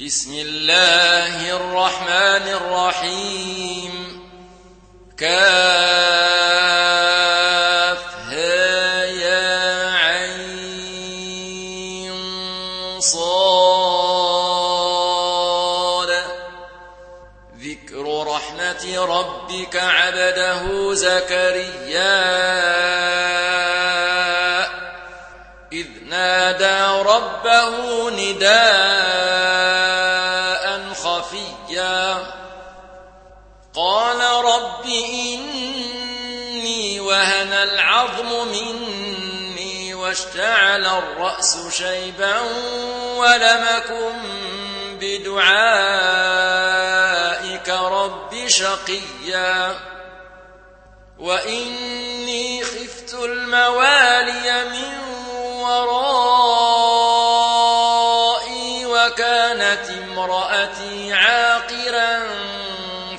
بسم الله الرحمن الرحيم. كافها يا عين صاد. ذكر رحمة ربك عبده زكريا. إذ نادى ربه نداء واشتعل الرأس شيبا ولم أكن بدعائك رب شقيا. وإني خفت الموالي من ورائي وكانت امرأتي عاقرا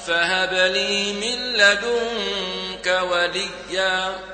فهب لي من لدنك وليا.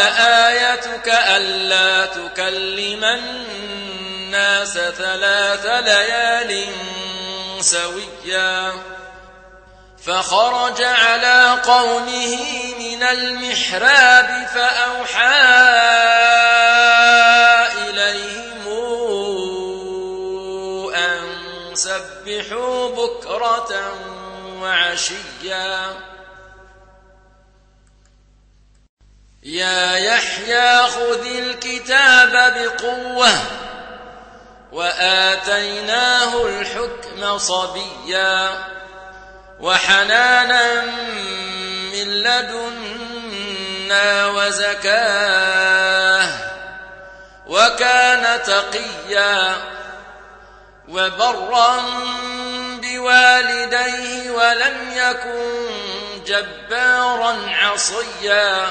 آيتك ألا تكلم الناس ثلاث ليال سويا. فخرج على قومه من المحراب فأوحى إليهم أن سبحوا بكرة وعشيا. يا يحيى خذ الكتاب بقوة وآتيناه الحكم صبيا وحنانا من لدنا وزكاة وكان تقيا وبرا بوالديه ولم يكن جبارا عصيا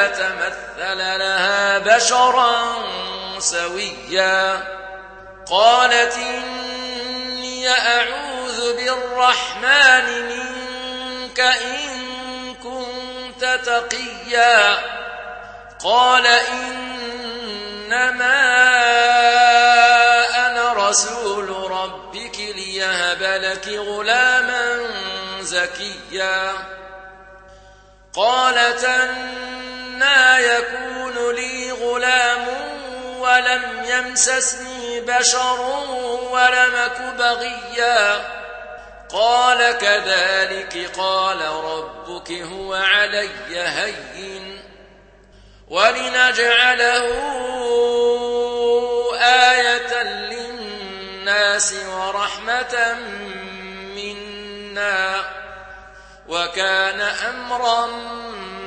فتمثل لها بشرا سويا قالت إني أعوذ بالرحمن منك إن كنت تقيا قال إنما أنا رسول ربك ليهب لك غلاما زكيا ولم يمسسني بشر ولم أك بغيا. قال كذلك قال ربك هو علي هين ولنجعله آية للناس ورحمة منا وكان أمرا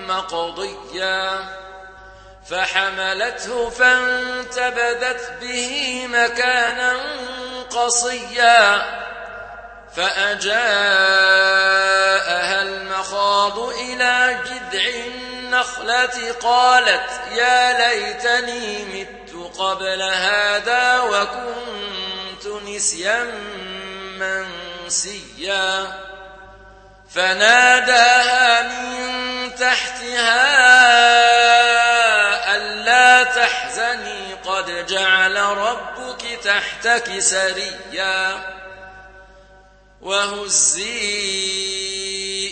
مقضيا. فحملته فانتبذت به مكانا قصيا فأجاءها المخاض إلى جذع النخلة قالت يا ليتني مت قبل هذا وكنت نسيا منسيا فناداها من تحتها جعل ربك تحتك سريا وهزي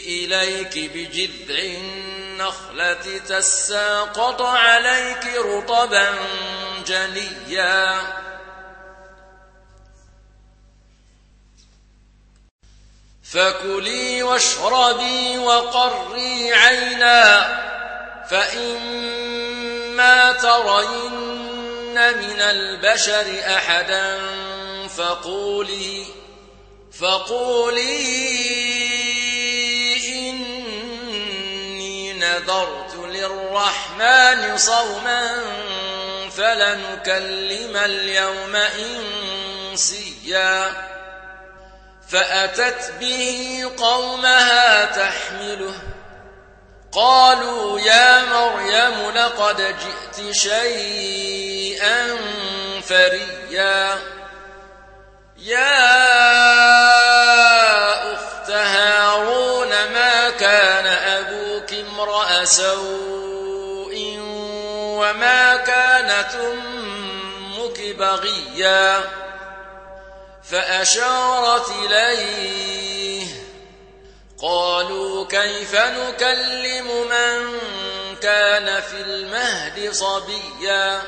إليك بجذع النخلة تساقط عليك رطبا جنيا. فكلي واشربي وقري عينا فإما ترين من البشر أحدا فقولي فقولي إني نذرت للرحمن صوما فلنكلم اليوم إنسيا. فأتت به قومها تحمله قالوا يا مريم لقد جئت شيئا فريا. يا أخت هارون ما كان أبوك امرأ سوء وما كانت أمك بغيا؟ فأشارت إليه قالوا كيف نكلم من كان في المهد صبيا؟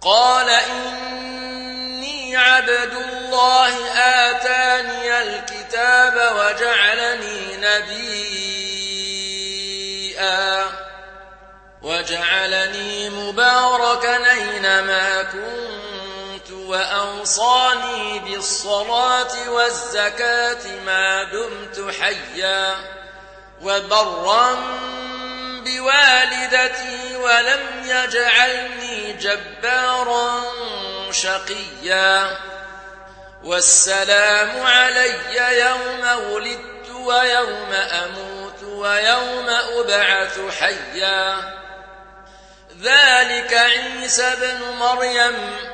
قال إني عبد الله آتاني الكتاب وجعلني نبيا. وجعلني مباركا أينما كنت وأوصاني بالصلاة والزكاة ما دمت حيا وبرا بوالدتي ولم يجعلني جبارا شقيا والسلام علي يوم ولدت ويوم أموت ويوم أبعث حيا. ذلك عيسى بن مريم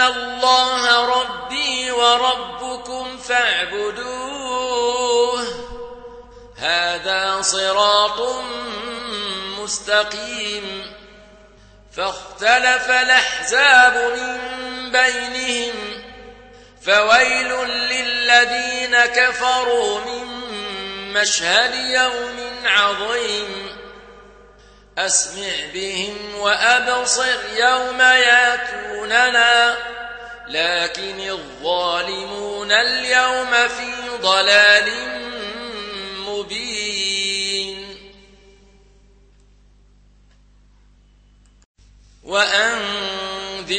الله ربي وربكم فاعبدوه. هذا صراط مستقيم. فاختلف الأحزاب من بينهم. فويل للذين كفروا من مشهد يوم عظيم. أسمع بهم وأبصر يوم ياتوننا. لكن الظالمون اليوم في ضلال مبين. وأنذرهم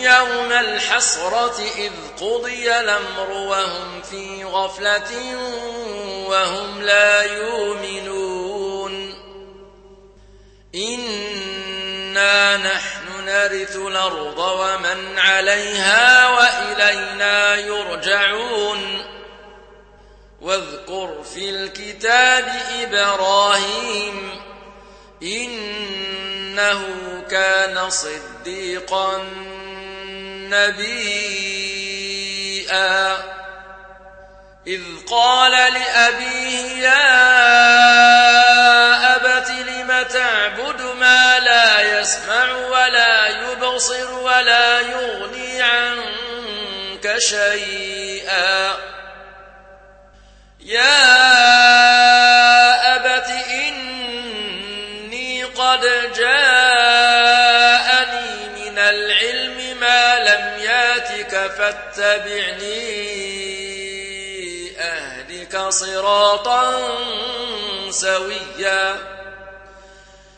يوم الحسرة إذ قضي الأمر وهم في غفلة وهم لا يؤمنون. إنا نحن نرث الأرض ومن عليها وإلينا يرجعون واذكر في الكتاب إبراهيم إنه كان صديقا نبيئا إذ قال لأبيه يا تعبد ما لا يسمع ولا يبصر ولا يغني عنك شيئا. يا أبت إني قد جاءني من العلم ما لم ياتك فاتبعني أهدك صراطا سويا.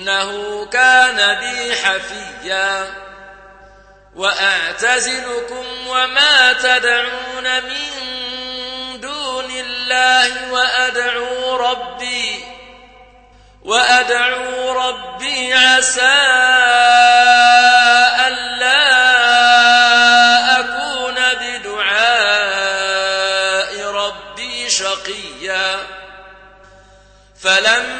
إنه كان بي حفيا. وأعتزلكم وما تدعون من دون الله وأدعو ربي. وأدعو ربي عسى ألا أكون بدعاء ربي شقيا. فلما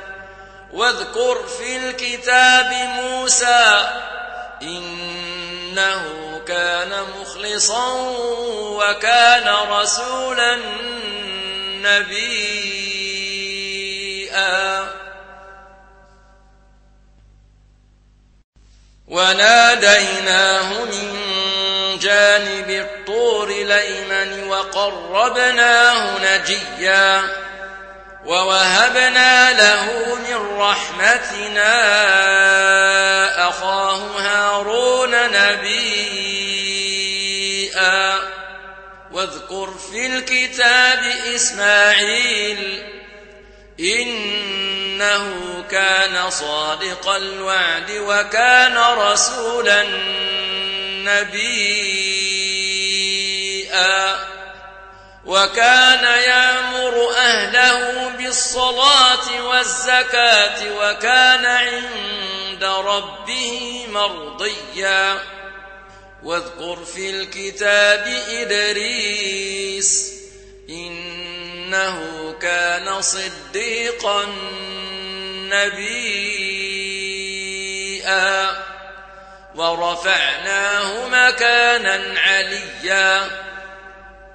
واذكر في الكتاب موسى إنه كان مخلصا وكان رسولا نبيا. وناديناه من جانب الطور الأيمن وقربناه نجيا. ووهبنا له من رحمتنا أخاه هارون نبيا. واذكر في الكتاب إسماعيل إنه كان صادق الوعد وكان رسولا نبيا. وكان يامر أهله بالصلاة والزكاة وكان عند ربه مرضيا. واذكر في الكتاب إدريس إنه كان صديقا نبيا. ورفعناه مكانا عليا.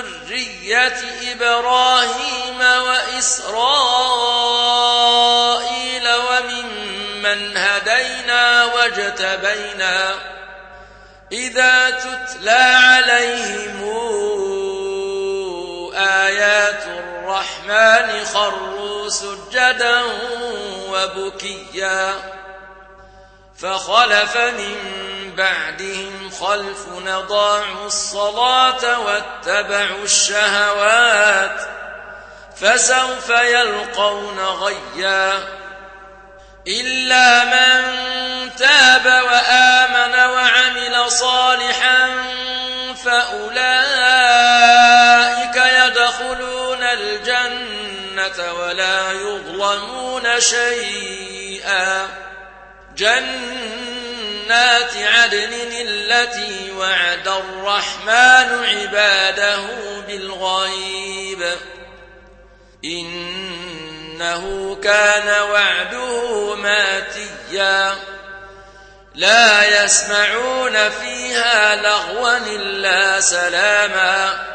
ذرية إبراهيم وإسرائيل وممن هدينا واجتبينا إذا تتلى عليهم آيات الرحمن خروا سجدا وبكيا فخلف من بعدهم خلف نضاعوا الصلاة واتبعوا الشهوات فسوف يلقون غيا إلا من تاب وآمن وعمل صالحا فأولئك يدخلون الجنة ولا يظلمون شيئا جنات عدن التي وعد الرحمن عباده بالغيب. إنه كان وعده ماتيا. لا يسمعون فيها لغوا إلا سلاما.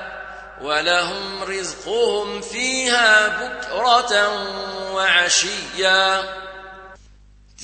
ولهم رزقهم فيها بكرة وعشيا.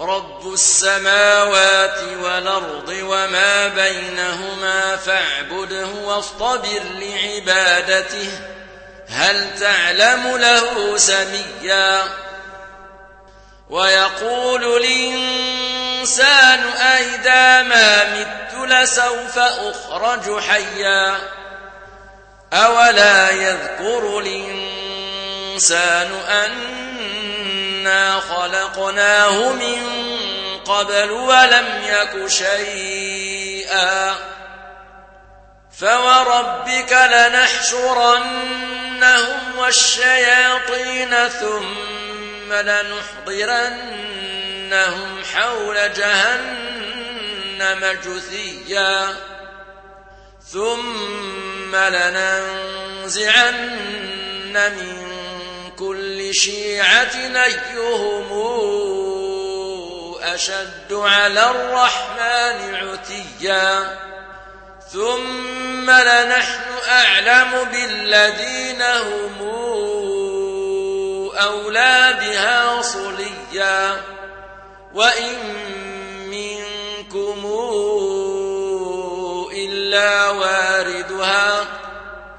رب السماوات والأرض وما بينهما فاعبده واصطبر لعبادته هل تعلم له سميا؟ ويقول الإنسان أئذا ما مت لسوف أخرج حيا؟ أولا يذكر الإنسان خلقناه من قبل ولم يك شيئا فوربك لنحشرنهم والشياطين ثم لنحضرنهم حول جهنم جثيا ثم لننزعن من شيعة أيهم أشد على الرحمن عتيا. ثم لنحن أعلم بالذين هم أولى بها صليا. وإن منكم إلا واردها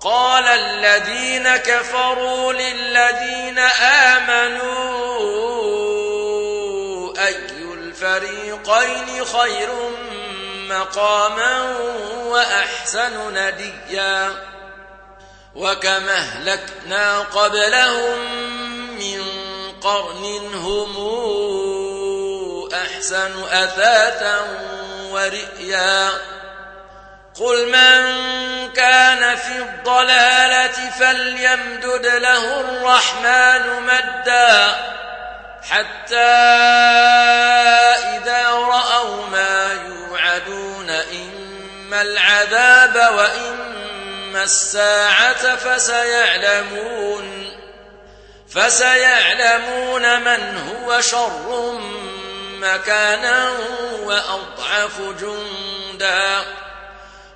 قال الذين كفروا للذين آمنوا أي الفريقين خير مقاما وأحسن نديا وكم أهلكنا قبلهم من قرن هم أحسن أثاثا ورئيا قل من كان في الضلالة فليمدد له الرحمن مدا حتى إذا رأوا ما يوعدون إما العذاب وإما الساعة فسيعلمون فسيعلمون من هو شر مكانا وأضعف جندا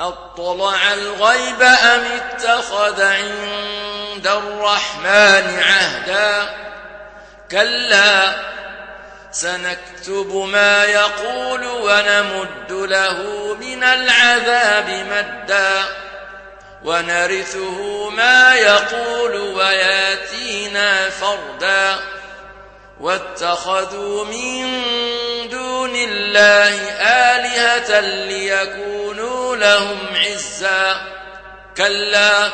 أطلع الغيب أم اتخذ عند الرحمن عهدا؟ كلا سنكتب ما يقول ونمد له من العذاب مدا. ونرثه ما يقول وياتينا فردا. واتخذوا من دون الله آلهة ليكونوا لهم عزا. كلا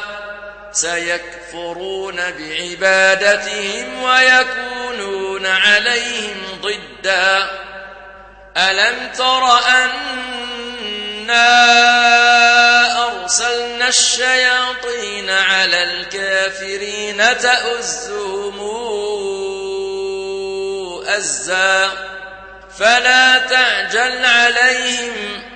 سيكفرون بعبادتهم ويكونون عليهم ضدا. ألم تر أنا أرسلنا الشياطين على الكافرين تأزهم أزا؟ فلا تعجل عليهم.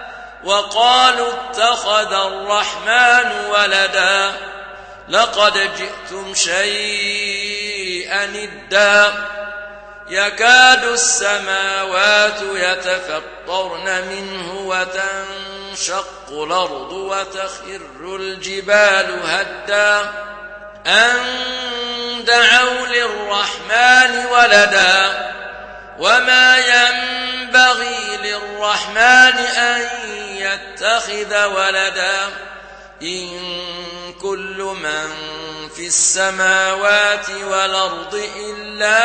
وقالوا اتخذ الرحمن ولدا لقد جئتم شيئا ادا يكاد السماوات يتفطرن منه وتنشق الأرض وتخر الجبال هدا أن دعوا للرحمن ولدا وما ينبغي للرحمن أن يتخذ ولدا إن كل من في السماوات والأرض إلا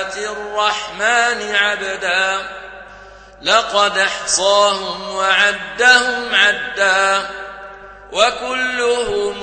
آتي الرحمن عبدا لقد احصاهم وعدهم عدا وكلهم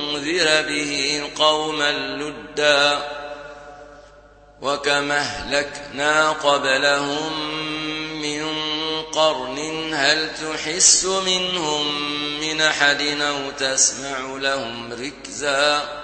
وتنذر به قوما لدا وكما أهلكنا قبلهم من قرن هل تحس منهم من أحد أو تسمع لهم ركزاً